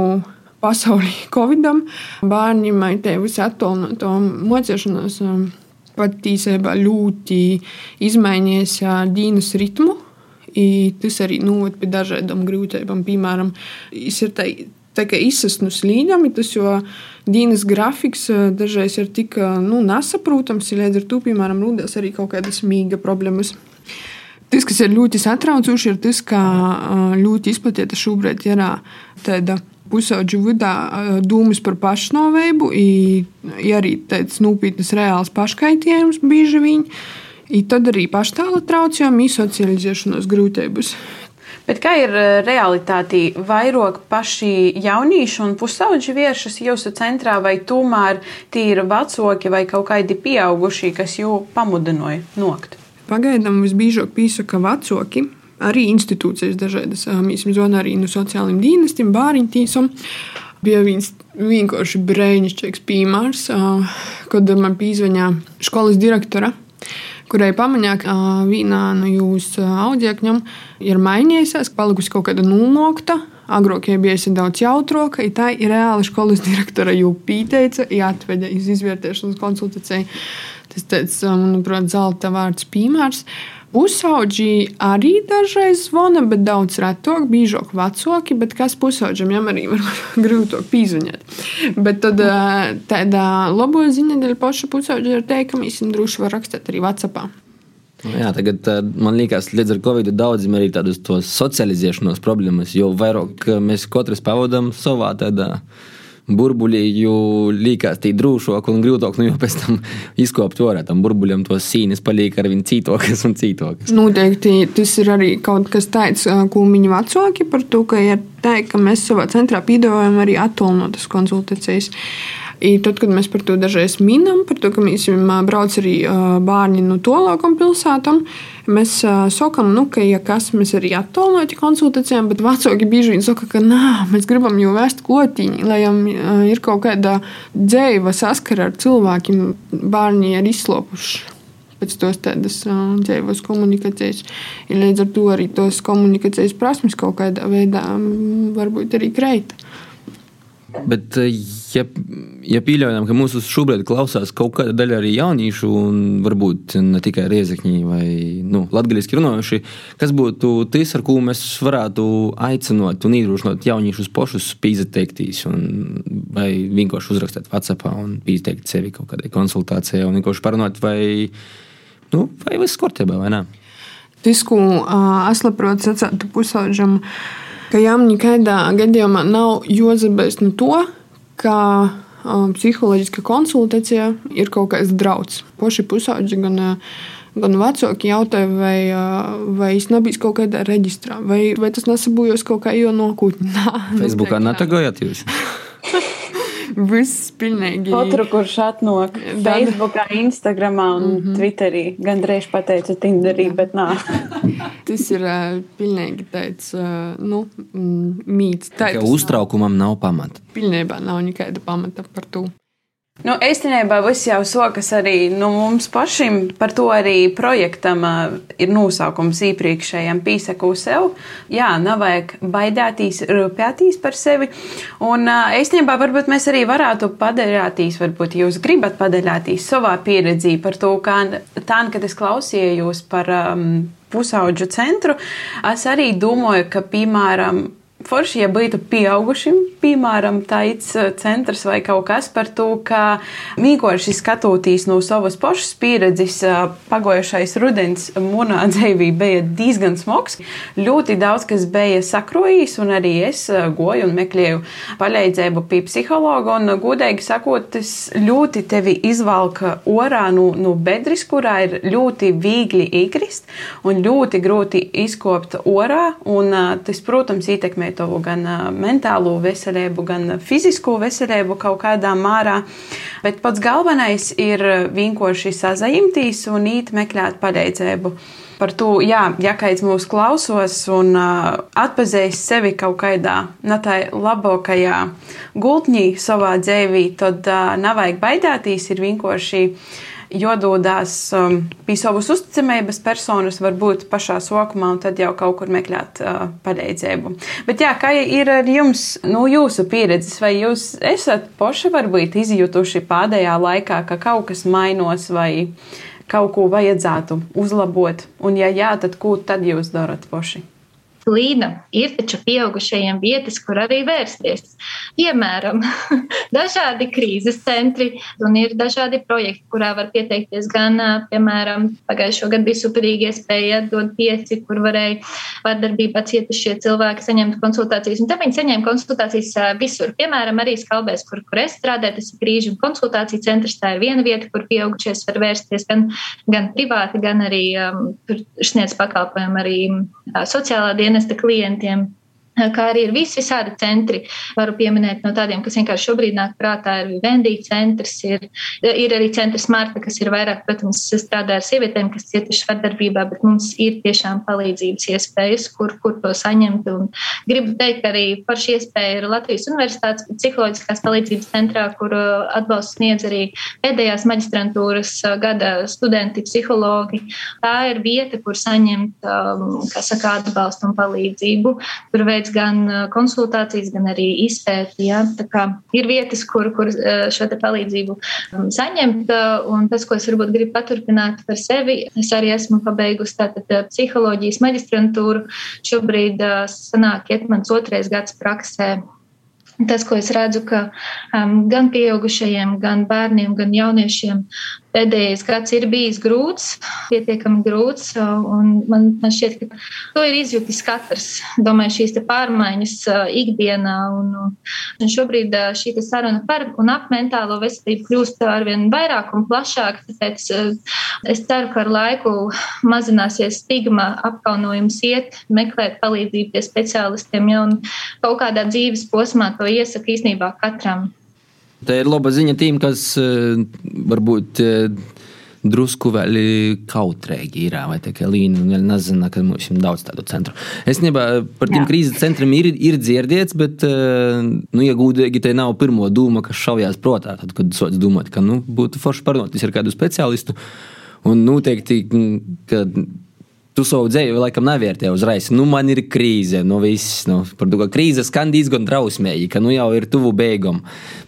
pasaulī Covidam. Bērniem te visu attālināto mocīšanos patiesībā ļoti izmainījies dienas ritmu. I tas arī noved pie dažādām grūtībām. Piemēram, tas ir tā, tā kā izsast no slīdām, tas jo dienas grafiks dažreiz ir tik nu, nesaprotams, līdz ar to, piemēram, rodas arī kaut kādas mīga problēmas. Tas, kas ir ļoti satraucoši, ir tas, ka ļoti izplatīta šobrīd ir tāda pusauģu vidā dūmus par pašnoveibu, ir arī tāds nopietnas reāls paškaitījums bieži vien. I tad arī paštāla traucējumi, socializēšanās grūtības. Bet kā ir realitāte? Vairāk paši jaunieši un pusauģi vēršas jūsu centrā, vai tomēr tie ir vecāki vai kaut kādi pieaugušie, kas jū pamudināja nokt? Pagaidām visbiežāk pīsaka vecāki, arī institūcijas dažādas. Mēs zvanām arī no sociālajiem dienestiem, bāriņtīsam. Bija viens vienkārši brīnišķīgs piemērs, kad man pīzvaņā skolas direktora, kurai pamanīja, ka vienā no jūsu audzēkņiem ir mainījusies, palikusi kaut kāda nulnokta. Agrāk jau bija daudz jautrāka, ja tā ir reāli skolas direktora jau pieteica, ja atveda iz izvērtēšanas konsultāciju. Tas, tāds, manuprāt, zelta vārds piemērs. Pusauģi arī dažreiz zvana, bet daudz retāk, biežāk vecāki, kas pusauģam jau arī var grūtāk pīzuņot. Bet tad tādā labo ziņa dēļ paša pusauģa ir teikt, ka viņam droši var rakstīt arī Whatsappā. Jā, tagad man liekas, līdz ar Covid daudziem arī tādas socializēšanās problēmas, jo vairāk mēs katrs pavadām savā tādā veidā burbuļi, jo liekas, tie drūšāk un grūtāk, nu jau pēc tam izkopt ārā tam burbuļam tos sīnis paliek ar viņu cītokas un cītokas. Noteikti tas ir arī kaut kas tāds, ko viņi vecāki par to, ka ir teikt, ka mēs savā centrā piedāvājam arī attālinātas konsultācijas. I tad, kad mēs par to dažreiz minam, par to, ka mēs braucam arī bērni no tolākam pilsētām, mēs sakām, nu, ka, ja kas, mēs arī attālinājam konsultācijām, bet vecāki bieži vien saka, ka nā, mēs gribam jau vēst klotiņu, lai jām ir kaut kāda dzēva saskara ar cilvēkiem, bērni ir izslopuši pēc tos tādas dzīves komunikācijas. Ja līdz ar to arī tos komunikācijas prasmes kaut kādā veidā varbūt arī kreita. Bet, ja, ja pieļaujam, ka mūsu šobrīd klausās kaut kāda daļa arī jauniešu, un varbūt ne tikai riezekņi vai nu, latviešu runājuši, kas būtu tas, ar ko mēs varētu aicināt un iedrošināt jauniešus pašus pīzeteiktīs, vai vienkārši uzrakstīt WhatsApp un pīzeteikt sevi kaut kādai konsultācijai, un vienkārši parunāt, vai, nu, vai viss kārtībā vai ne. Tas, ko labprāt sacītu pusauģam, ka jām nekādā gadījumā nav jāzabēs no to, ka psiholoģiska konsultācija ir kaut kāds drauds. Poši pusauģi gan, gan vecāki jautāja, vai, vai es nebiju kaut kādā reģistrā, vai, vai tas nesabūjos kaut kā jau nokūtnē. Facebookā netagojat jūs? Viss pilnīgi. Katru, kurš atnāk Facebook, Instagram un mm -hmm. Twitterī, gandrīz pateicu Tinderī, bet nā. Tas ir uh, pilnīgi tāds uh, nu, mīts. Tā, ka uztraukumam nav pamata. Pilnībā nav nekāda pamata par to. Nu, īstenībā viss jau sokas arī nu, mums pašiem. Par to arī projektam uh, ir nosaukums iepriekšējiem pīsaku sev. Jā, nav vajag baidētīs, rūpētīs par sevi. Un uh, īstenībā varbūt mēs arī varētu padarītīs, varbūt jūs gribat padarītīs savā pieredzī par to, kā tā, kad es klausījos par um, pusauģu centru, es arī domāju, ka, piemēram, Forši, ja būtu pieaugušiem, piemēram, tāds eh, centrs vai kaut kas par to, ka mīkoši skatoties no savas pašas pieredzes, eh, pagojušais rudens monā dzīvī bija diezgan smags. Ļoti daudz, kas bija sakrojis, un arī es eh, goju un meklēju palīdzību pie psihologa, un godīgi sakot, tas ļoti tevi izvalka orā no, no bedres, kurā ir ļoti viegli iekrist un ļoti grūti izkopt orā, un tas, protams, ietekmē tavu gan mentālo veselību, gan fizisko veselību kaut kādā mārā. Bet pats galvenais ir vienkārši sazajumtīs un īt meklēt palīdzību. Par to, jā, ja kāds mūs klausos un uh, atpazīst sevi kaut kādā no tā labākajā gultņī savā dzīvī, tad uh, nav vajag baidēties, ir vienkārši jododas um, pie savas uzticamības personas, varbūt pašā sākumā, un tad jau kaut kur meklēt uh, palīdzību. Bet jā, kā ir ar jums, nu, jūsu pieredzes, vai jūs esat poši varbūt izjutuši pēdējā laikā, ka kaut kas mainos vai kaut ko vajadzētu uzlabot, un ja jā, tad ko tad jūs darat poši? Līna, ir taču pieaugušajiem vietas, kur arī vērsties. Piemēram, dažādi krīzes centri un ir dažādi projekti, kurā var pieteikties gan, piemēram, pagājušo gadu bija superīgi iespēja dot pieci, kur varēja vardarbībā cietušie cilvēki saņemt konsultācijas. Un te viņi saņēma konsultācijas visur. Piemēram, arī Skalbēs, kur, kur es strādāju, tas ir krīžu un konsultāciju centrs. Tā ir viena vieta, kur pieaugušies var vērsties gan, gan privāti, gan arī um, sniedz pakalpojumu arī uh, sociālā dienā dienesta klientiem kā arī ir visi visādi centri. Varu pieminēt no tādiem, kas vienkārši šobrīd nāk prātā, ir Vendija centrs, ir, ir arī centrs Marta, kas ir vairāk, protams, strādā ar sievietēm, kas cietuši vardarbībā, bet mums ir tiešām palīdzības iespējas, kur, kur to saņemt. Un gribu teikt, ka arī par šī iespēja ir Latvijas Universitātes psiholoģiskās palīdzības centrā, kur uh, atbalstu sniedz arī pēdējās maģistrantūras uh, gada studenti, psihologi. Tā ir vieta, kur saņemt, um, kā saka, atbalstu un palīdzību. Tur veids veids gan konsultācijas, gan arī izpēti. Ja? Ir vietas, kur, kur šo palīdzību saņemt, un tas, ko es varbūt gribu paturpināt par sevi, es arī esmu pabeigusi tātad psiholoģijas maģistrantūru. Šobrīd sanāk iet mans otrais gads praksē Tas, ko es redzu, ka um, gan pieaugušajiem, gan bērniem, gan jauniešiem pēdējais gads ir bijis grūts, pietiekami grūts. Man, man šķiet, ka to ir izjutis katrs. Domāju, šīs pārmaiņas ikdienā. Un, un šobrīd šī saruna par un ap mentālo veselību kļūst arvien vairāk un plašāk. Tāpēc es ceru, ka ar laiku mazināsies stigma, apkaunojums iet, meklēt palīdzību pie speciālistiem. Ja, un kaut kādā dzīves posmā to iesaka īstenībā katram. Tā ir laba ziņa tiem, kas eh, varbūt eh, drusku vēl kautrīgi ir, vai tā kā līnija, un vēl nezina, ka mums ir daudz tādu centru. Es nebā par tiem krīzes centriem ir, ir dzirdēts, bet, eh, nu, ja gudīgi, te nav pirmo doma, kas šaujās protā, tad, kad sots domāt, ka, nu, būtu forši parunāties ar kādu speciālistu, un noteikti, ka Tu savu dzīvi laikam nevērtēji uzreiz. Nu, man ir krīze, nu, viss. Nu, par to, ka krīze skan diezgan drausmīgi, ka nu jau ir tuvu beigām.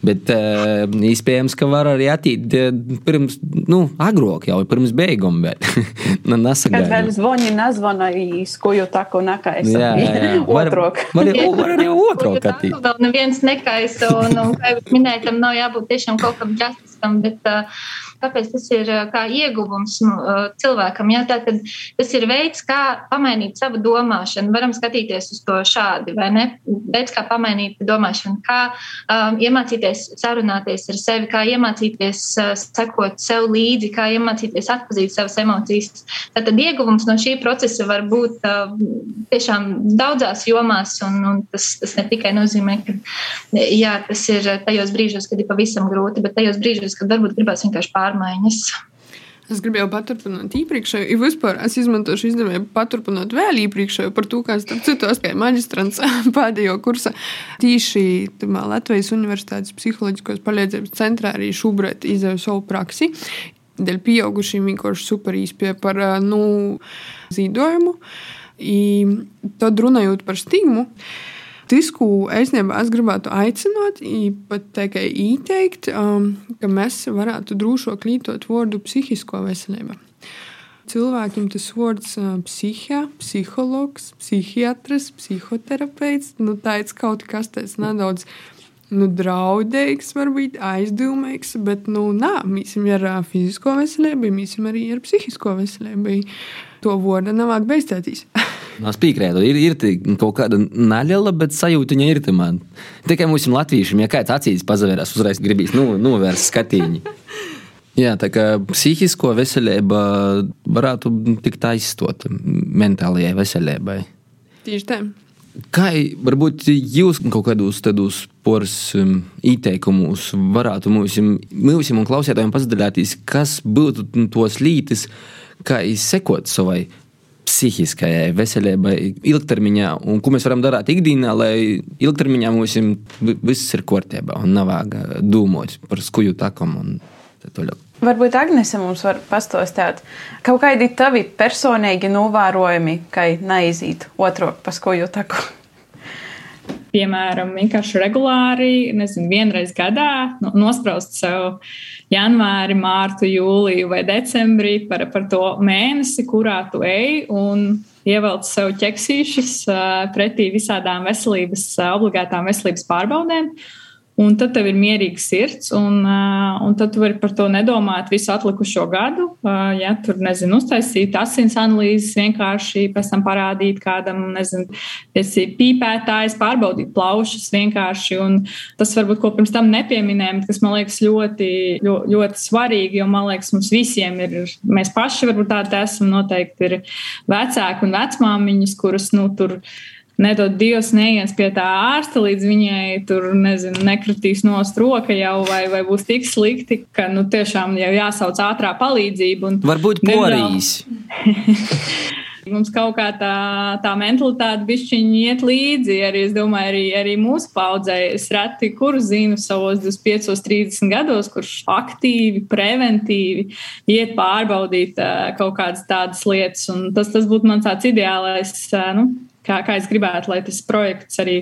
Bet uh, iespējams, ka var arī attīt uh, pirms, nu, agrāk jau pirms beigām. Bet, nu, Kad vēl zvoni, nezvana īskoju taku nekais. Jā, jā, jā. Var, var, var, arī otrāk attīt. Vēl neviens nekaisa, un, un kā jūs minējat, tam nav jābūt tiešām kaut kam drastiskam, bet uh, kāpēc tas ir kā ieguvums nu, cilvēkam. Ja? Tātad tas ir veids, kā pamainīt savu domāšanu. Varam skatīties uz to šādi, vai ne? Veids, kā pamainīt domāšanu, kā um, iemācīties sarunāties ar sevi, kā iemācīties uh, sekot sev līdzi, kā iemācīties atpazīt savas emocijas. Tātad ieguvums no šī procesa var būt uh, tiešām daudzās jomās, un, un tas, tas ne tikai nozīmē, ka jā, tas ir tajos brīžos, kad ir pavisam grūti, bet tajos brīžos, kad varbūt gribēs vienkārši pār pārmaiņas. Es gribēju paturpināt iepriekšējo, ja vispār es izmantošu izdevību paturpināt vēl iepriekšējo par to, kā starp citu aspēju maģistrants pēdējo kursa. Tīši Latvijas Universitātes psiholoģiskos palīdzības centrā arī šobrīd izdevu savu praksi. Dēļ pieaugušiem vienkārši super īspēja par nu, zīdojumu. I tad runājot par stigmu. Tas, ko es, nebā, es gribētu aicināt, pat tikai ieteikt, um, ka mēs varētu drošāk lietot vārdu psihisko veselību. Cilvēkiem tas vārds uh, psihija, psihologs, psihiatrs, psihoterapeits, nu, tāds kaut kas tāds nedaudz nu, draudīgs, varbūt aizdomīgs, bet nu, nā, mēs esam ar fizisko veselību, mēs esam arī ar psihisko veselību. To vārdu nav beigstētīs. Es piekrītu, ir, ir kaut kāda neliela, bet sajūta ir man. Tikai mums, latviešiem, ja kāds acīs pazavērās, uzreiz gribīs nu, novērst skatīņu. Jā, tā kā psihisko veselību varētu tikt aizstot mentālajai veselībai. Tieši tā. Kā varbūt jūs kaut kādos tādos poras um, ieteikumos varētu mums, mums un klausītājiem pasadalīties, kas būtu tos lītis, kā izsekot savai psihiskajai veselībai ilgtermiņā, un ko mēs varam darīt ikdienā, lai ilgtermiņā mums viss ir kārtībā un nav vajag domāt par skuju takam un tā tālāk. Varbūt Agnese mums var pastāstīt kaut kādi tavi personīgi novērojumi, ka neaiziet otru pa skuju taku. Piemēram, vienkārši regulāri, nezinu, vienreiz gadā nu, nospraust sev janvāri, mārtu, jūliju vai decembrī par, par to mēnesi, kurā tu ej un ievelc sev ķeksīšus pretī visādām veselības, obligātām veselības pārbaudēm. Un tad tev ir mierīgs sirds, un, un tad tu vari par to nedomāt visu atlikušo gadu. Ja tur, nezinu, uztaisīt asins analīzes, vienkārši pēc tam parādīt kādam, nezinu, esi pīpētājs, pārbaudīt plaušas vienkārši. Un tas varbūt, ko pirms tam nepieminējām, kas man liekas ļoti, ļoti, ļoti svarīgi, jo man liekas, mums visiem ir, mēs paši varbūt tādi esam, noteikti ir vecāki un vecmāmiņas, kuras, nu, tur nedod Dievs neies pie tā ārsta, līdz viņai tur, nezinu, nekritīs nost roka jau, vai, vai būs tik slikti, ka, nu, tiešām jau jāsauc ātrā palīdzība. Varbūt porijas. Mums kaut kā tā, tā mentalitāte bišķiņi iet līdzi. Arī, es domāju, arī, arī mūsu paudzē. Es reti, kuru zinu savos 25, 30 gados, kurš aktīvi, preventīvi iet pārbaudīt uh, kaut kādas tādas lietas. Un tas, tas būtu mans tāds ideālais, uh, nu, kā, kā es gribētu, lai tas projekts arī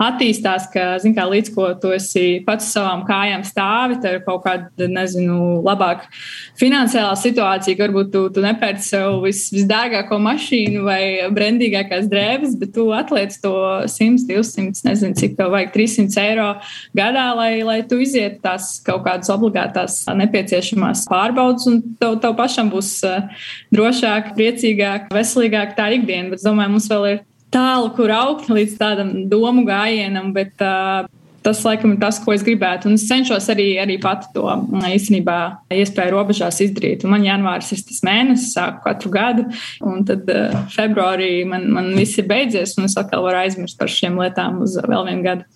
attīstās. Ka, zin, kā, līdz ko tu esi pats savām kājām stāvi, tev ir kaut kāda, nezinu, labāka finansiālā situācija, ka varbūt tu, tu nepērci sev vis, visdārgāko mašīnu vai brendīgākās drēbes, bet tu atliec to 100, 200, nezinu, cik tev vajag 300 eiro gadā, lai, lai tu izietu tās kaut kādas obligātās nepieciešamās pārbaudas, un tev, tev pašam būs uh, drošāk, priecīgāk, veselīgāk tā ikdiena. Bet domāju, mums vēl ir tālu, kur augt līdz tādam domu gājienam, bet uh, tas laikam ir tas, ko es gribētu. Un es cenšos arī, arī pati to īstenībā iespēju robežās izdarīt. Un man janvāris ir tas mēnesis, sāku katru gadu, un tad uh, februārī man, man viss ir beidzies, un es atkal varu aizmirst par šiem lietām uz vēl vienu gadu.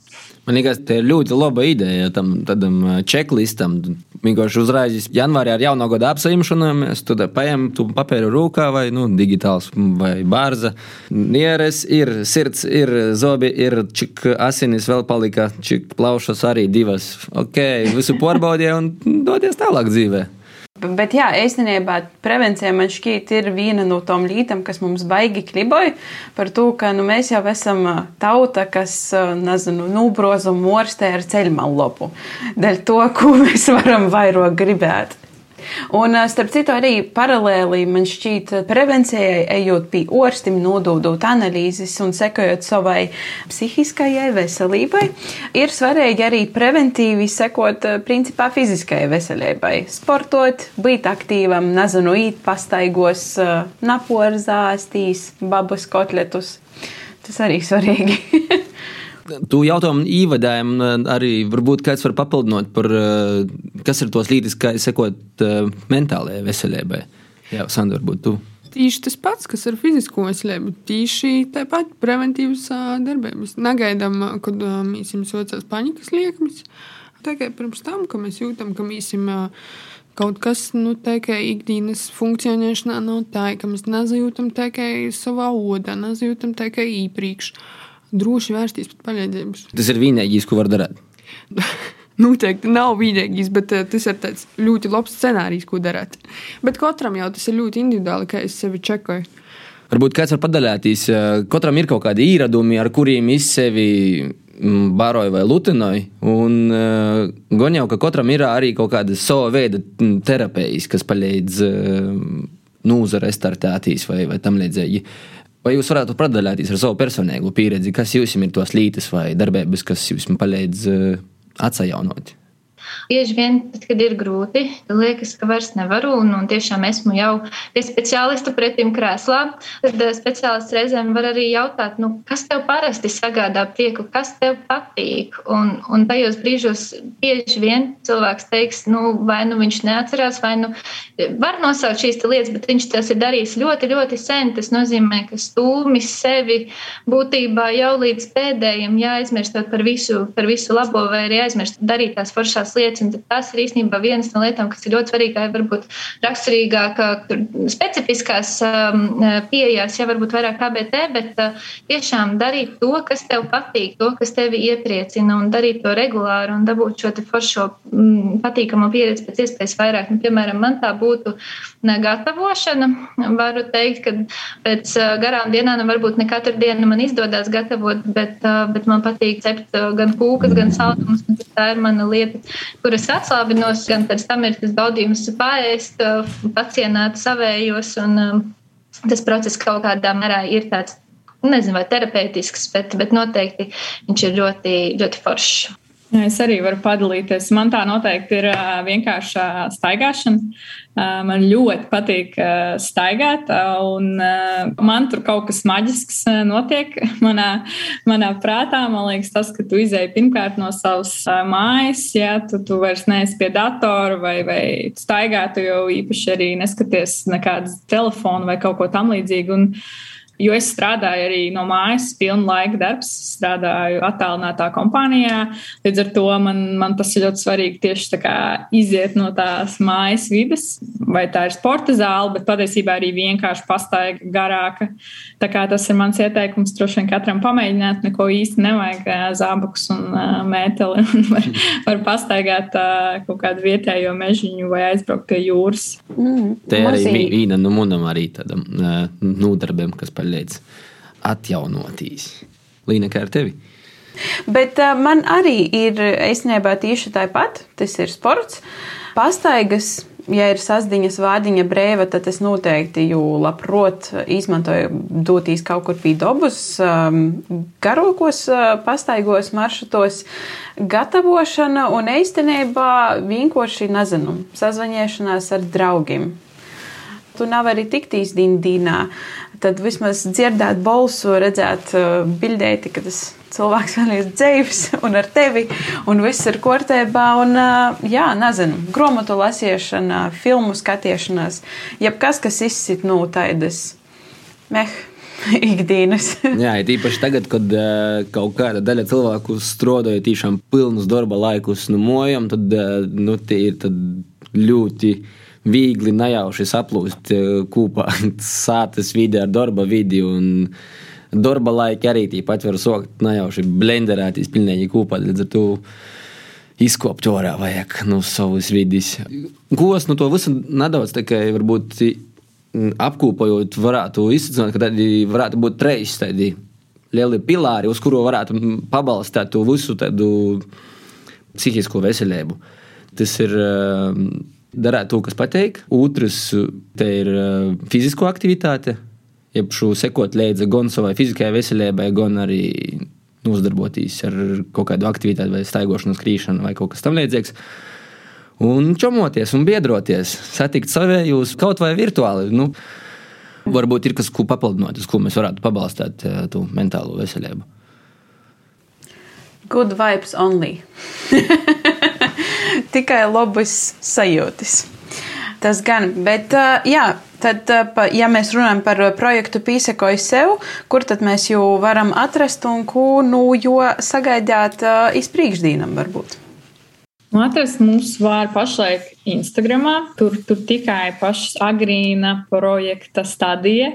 Man liekas, tā ir ļoti laba ideja tam tādam checklistam. Vienkārši uzraidīs janvārī ar jauno gada apsaimšanu. Mēs tur paņemam tu papīru rūkā vai nu, digitāls vai bārza. Nieres ir, sirds ir, zobi ir, cik asinis vēl palika, cik plaušas arī divas. Ok, visu pārbaudīja un dodies tālāk dzīvē. Bet, jā, īstenībā prevencija man šķiet ir viena no tām lietām, kas mums baigi kliboja par to, ka nu, mēs jau esam tauta, kas, nezinu, nūbroza morstē ar ceļmalu. Dēļ to, ko mēs varam vairāk gribēt. Un, starp citu, arī paralēli man šķiet, prevencijai, ejot pie orstim, nododot analīzes un sekojot savai psihiskajai veselībai, ir svarīgi arī preventīvi sekot principā fiziskajai veselībai. Sportot, būt aktīvam, nezinu, īt pastaigos, naporzāstīs, babas kotletus. Tas arī svarīgi. Tu jautājumu īvadājumu arī varbūt kāds var papildināt par, kas ir tos līdzekļus, kā sekot mentālajai veselībai. Jā, Sandra, varbūt tu. Tieši tas pats, kas ar fizisko veselību, tieši tāpat preventīvas darbības. Negaidām, kad mēs jums saucās paņikas liekmes. Tikai pirms tam, ka mēs jūtam, ka mēs esam kaut kas nu, tikai ikdienas funkcionēšanā nav tā, ka mēs nezajūtam tikai savā odā, nezajūtam tikai īpriekš droši vērsties pret palīdzību. Tas ir vienīgais, ko var darīt. Noteikti nav vienīgais, bet uh, tas ir ļoti labs scenārijs, ko darīt. Bet katram jau tas ir ļoti individuāli, kā es sevi čekoju. Varbūt kāds var padalīties. Katram ir kaut kādi īradumi, ar kuriem es sevi baroju vai lutinoju. Un uh, gan jau, ka katram ir arī kaut kāda sava veida terapijas, kas palīdz uh, nūza restartētīs vai, vai tam līdzīgi. Vai jūs varētu padalīties ar savu personīgo pieredzi, kas jums ir tos lītas vai darbības, kas jums palīdz uh, atsajaunot? Bieži vien, tad, kad ir grūti, liekas, ka vairs nevaru, un, un tiešām esmu jau pie speciālista pretim krēslā. Tad eh, speciālists reizēm var arī jautāt, nu, kas tev parasti sagādā prieku, kas tev patīk. Un, un tajos brīžos bieži vien cilvēks teiks, nu, vai nu viņš neatcerās, vai nu var nosaukt šīs lietas, bet viņš tas ir darījis ļoti, ļoti sen. Tas nozīmē, ka stūmis sevi būtībā jau līdz pēdējiem jāaizmirstot par visu, par visu labo, vai arī aizmirst darīt tās foršās lietas. Un tas ir īstenībā viena no lietām, kas ir ļoti svarīga, varbūt raksturīgāk, specifiskās pieejās, ja varbūt vairāk KBT, bet tiešām darīt to, kas tev patīk, to, kas tevi iepriecina, un darīt to regulāri un dabūt šo foršo mm, patīkamo pieredzi pēc iespējas vairāk. Nu, piemēram, man tā būtu gatavošana. Varu teikt, ka pēc garām dienām, nu, varbūt ne katru dienu man izdodas gatavot, bet, bet man patīk cept gan kūkas, gan saldumus. Tā ir mana lieta, kuras atslābinos, gan pēc tam ir tas baudījums pāriest, pacienāt savējos. Un, um, tas process kaut kādā mērā ir tāds, nezinu, vai terapeitisks, bet, bet noteikti viņš ir ļoti, ļoti foršs. Es arī varu padalīties. Man tā noteikti ir vienkārša staigāšana. Man ļoti patīk staigāt, un man tur kaut kas maģisks notiek manā, manā prātā. Man liekas, tas, ka tu izēji pirmkārt no savas mājas, ja tu, tu vairs neesi pie datora vai, vai staigā, tu jau īpaši arī neskaties nekādas telefonu vai kaut ko tam līdzīgu. Un, Jo es strādāju arī no mājas, pilnu laika darbs, strādāju attālinātā kompānijā. Līdz ar to man, man tas ir ļoti svarīgi tieši iziet no tās mājas vidas, vai tā ir sporta zāle, bet patiesībā arī vienkārši pastaiga garāka. Tā kā tas ir mans ieteikums, droši vien katram pamēģināt, neko īsti nevajag zābakus un mēteli. Un var, var pastaigāt kaut kādu vietējo mežiņu vai aizbraukt pie jūras. Mm, Te arī viena no munam arī tādam nodarbiem, kas palīdz palīdz. atjaunotīs. Līna, kā ar tevi? Bet uh, man arī ir īstenībā tieši tāpat. Tas ir sports. Pastaigas ja ir sasdiņas vārdiņa brēva, tad es noteikti jau labprot izmantoju doties kaut kur pie dobus, um, garokos, uh, pastaigos, maršrutos, gatavošana un īstenībā vienkārši nezinu, sazvanīšanās ar draugiem. Tu nevari tikt īstenībā, tad vismaz dzirdēt balsu, redzēt uh, bildēti, ka tas cilvēks vēl ir dzīves un ar tevi, un viss ir kārtībā. Un, jā, nezinu, grāmatu lasīšana, filmu skatīšanās, jebkas, kas izsit no tādas meh. Ikdienas. Jā, ir īpaši tagad, kad uh, kaut kāda daļa cilvēku strādāja tiešām pilnus darba laikus nu, mojām, tad uh, nu, tie ir ļoti viegli nejauši saplūst uh, kopā sātas vidi ar darba vidi. Uh, darba laiki arī tāpat var sokt nejauši blenderēties pilnīgi kopā. Līdz ar to izkopt orā vajag no nu, savas vidas. Gos no nu, to visu nedaudz tikai varbūt apkopojot, varētu izsaka, ka tādi varētu būt trīs tādi lieli pilāri, uz kuru varētu pabalstīt to visu tādu psihisko veselību. Tas ir darīt to, kas patīk. Otrs, ir fizisko aktivitāte jeb šo sekot līdzi gan savai fiziskajai veselībai, gan arī uzdarboties ar kaut kādu aktivitāti, vai staigošanu, skrīšanu vai kaut kas tamlīdzīgs. Un čomoties un biedroties, satikt savējos kaut vai virtuāli. Nu, varbūt ir kas, ko papildināt, uz ko mēs varētu pabalstīt uh, to mentālo veselību. Good vibes only. Tikai labas sajūtas. Tas gan, bet jā, Tad, ja mēs runājam par projektu Pīsekoju sev, kur tad mēs jau varam atrast un ko nu jo sagaidāt izpriekšdīnam varbūt? Nu, atrast mums var pašlaik Instagram. Tur, tur tikai pašas agrīna projekta stadija,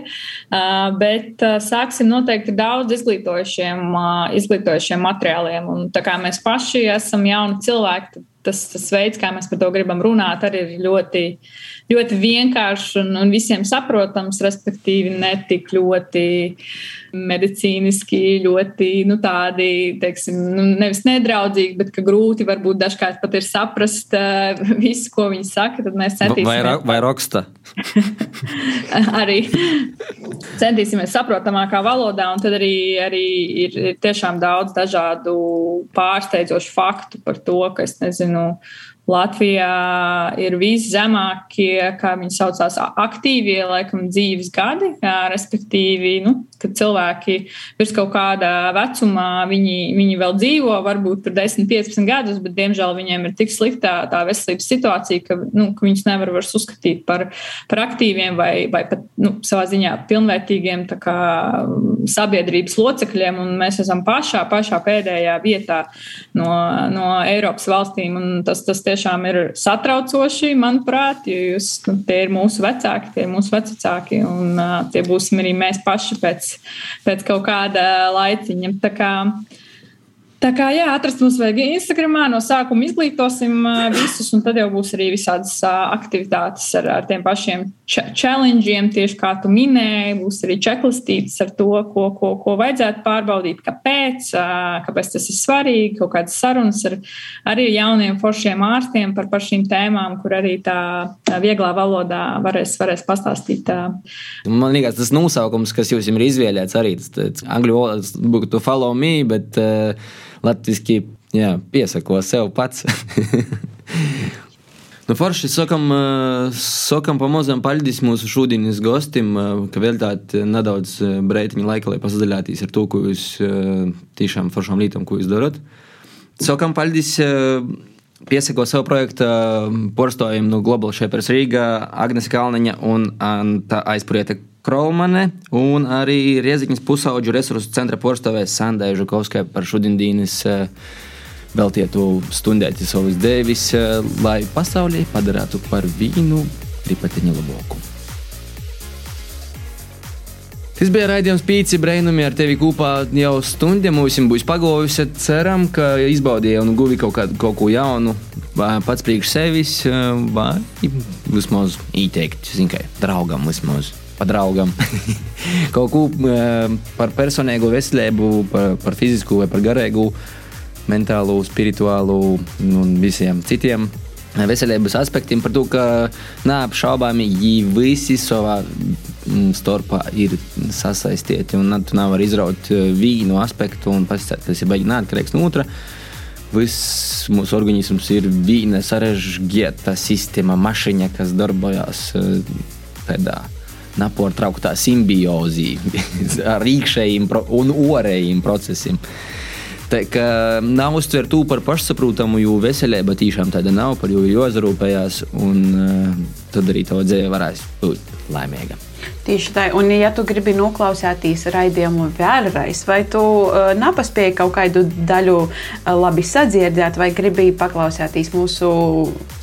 bet sāksim noteikti daudz izglītojušiem, izglītojušiem materiāliem. Un tā kā mēs paši esam jauni cilvēki, tas, tas veids, kā mēs par to gribam runāt, arī ir ļoti ļoti vienkāršs un, un visiem saprotams, respektīvi, ne tik ļoti medicīniski, ļoti nu, tādi, teiksim, nu, nevis nedraudzīgi, bet ka grūti varbūt dažkārt pat ir saprast uh, visu, ko viņi saka. Tad mēs centīsimies. Vai, vai raksta? arī centīsimies saprotamākā valodā, un tad arī, arī ir, ir tiešām daudz dažādu pārsteidzošu faktu par to, ka es nezinu Latvijā ir viszemākie, kā viņi saucās, aktīvie laikam, dzīves gadi, respektīvi, nu, kad cilvēki virs kaut kāda vecumā viņi, viņi vēl dzīvo, varbūt tur 10, 15 gadus, bet diemžēl viņiem ir tik slikta tā veselības situācija, ka, nu, ka viņus nevar vairs uzskatīt par, par aktīviem vai, vai pat nu, savā ziņā pilnvērtīgiem kā, sabiedrības locekļiem. Mēs esam pašā, pašā pēdējā vietā no, no Eiropas valstīm. Tas, tas tiešām ir satraucoši, manuprāt, jo jūs, nu, tie ir mūsu vecāki, tie ir mūsu vecāki, un uh, tie būsim arī mēs paši pēc, pēc kaut kāda laiciņa. Tā kā, uh, Tā kā jā, atrast mums vajag Instagramā, no sākuma izglītosim visus, un tad jau būs arī visādas aktivitātes ar, ar tiem pašiem challengeiem, tieši kā tu minēji. Būs arī čeklistītes ar to, ko, ko, ko vajadzētu pārbaudīt, kāpēc, kāpēc tas ir svarīgi, kaut kādas sarunas ar arī jauniem foršiem ārstiem par, par šīm tēmām, kur arī tā vieglā valodā varēs, varēs pastāstīt. Man liekas, tas nosaukums, kas jums ir izvēlēts, arī tas angļu valodas būtu follow me, bet uh, latviski jā, piesako sev pats. Nu, forši sakam, sakam pamazām paldies mūsu šodienas gostim, ka veltāt nedaudz breitiņa laika, lai pasadalīties ar to, ko jūs tiešām foršām lietām, ko jūs darat. Sakam paldies piesako savu projektu porstojumu no Global Shapers Rīga, Agnes Kalniņa un Anta Aizpurieta Krolmane un arī Rieziņas pusauģu resursu centra porcelāna Sandai Žukovskai par šodienas eh, veltietu stundēti savus devis, eh, lai pasaulē padarītu par vīnu ripatiņu labāku. Tas bija raidījums Pīci Brainumi ar tevi kopā jau stundu. Mums būs pagojusi. Ceram, ka izbaudīji un guvi kaut, kādu, kaut ko jaunu, pats priekš sevis, vai vismaz ieteikt, zin, kā draugam vismaz. Pa draugam. kaut ko uh, par personīgo veselību, par, par fizisku vai par garīgu, mentālu, spirituālu un visiem citiem veselības aspektiem, par to, ka neapšaubāmi viņi visi savā mm, starpā ir sasaistīti. Un tu nevari izraut vienu aspektu un pasakāt, ka tas ir baigi neatkarīgs no otra. Viss mūsu organisms ir viena sarežģīta sistēma, mašīna, kas darbojas tādā nepārtrauktā simbiozī ar iekšējiem un ārējiem procesiem. Tā kā nav uztver to par pašsaprotamu, jo veselība tiešām tāda nav, par jo jāzarūpējas, un uh, tad arī tā dzīve varēs būt laimīga. Tieši tā, un ja tu gribi noklausīties raidījumu vēlreiz, vai tu uh, nepaspēji kaut kādu daļu uh, labi sadzirdēt, vai gribi paklausīties mūsu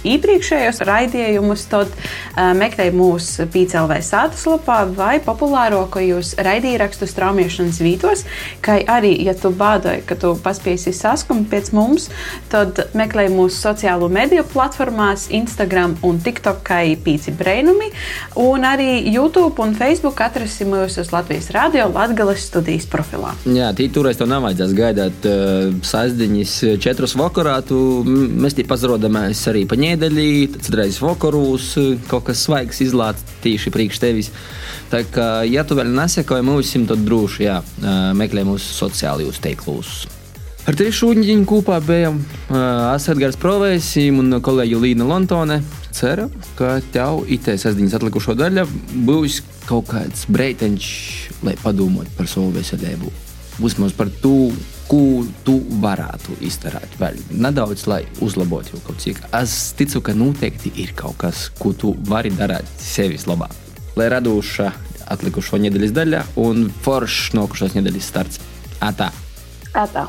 iepriekšējos raidījumus, tad uh, meklē mūsu PCLV sātaslapā vai populārākajos raidījumu straumēšanas vītos, kā arī, ja tu bādoji, ka tu paspēsi saskumt pēc mums, tad meklē mūsu sociālo mediju platformās, Instagram un TikTok, kā īpīci brēnumi, un arī YouTube un Facebook atrasim mūs uz Latvijas Rādio Latvijas studijas profilā. Jā, tī turēs to nav vajadzēs gaidāt uh, sasdiņas četrus vakarā. Tu, mēs tī pazarodamies arī pa ņēdeļī, tad citreiz vakarūs kaut kas svaigs izlāts tīši priekš tevis. Tā kā, ja tu vēl nesekoji mums, tad droši jā, meklē mūsu sociālajos teiklus. Ar tevi šodien kopā bijām uh, Asargārs Provējs un kolēģi Līna Lontone. Ceru, ka tev itē sastāvdaļas atlikušo daļu būs kaut kāds breiteņš, lai padomātu par savu veselību. Vismaz par to, ko tu varētu izdarīt vēl nedaudz, lai uzlabotu kaut cik. Es ticu, ka noteikti ir kaut kas, ko tu vari darīt sevis labāk. Lai radoša atlikušo nedēļas daļa un foršs nokušos nedēļas starts. Atā! Atā!